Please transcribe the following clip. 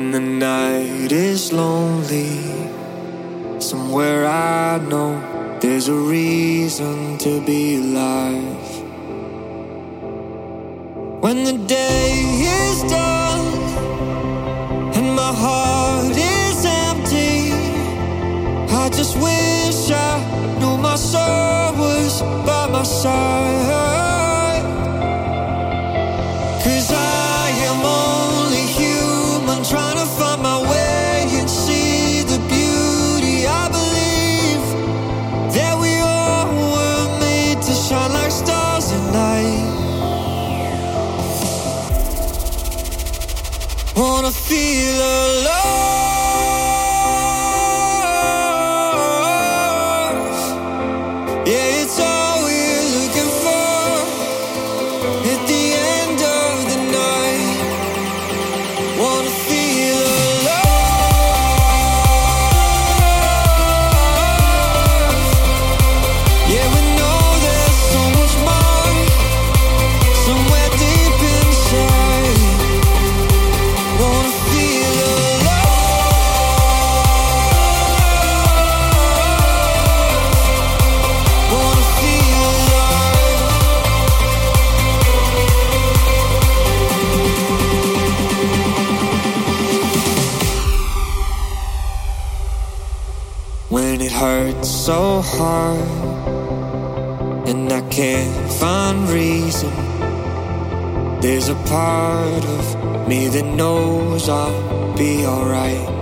when the night is lonely. Somewhere I know there's a reason to be alive. When the day is done and my heart is empty, I just wish I knew my soul was by my side. apart, and I can't find reason. There's a part of me that knows I'll be alright.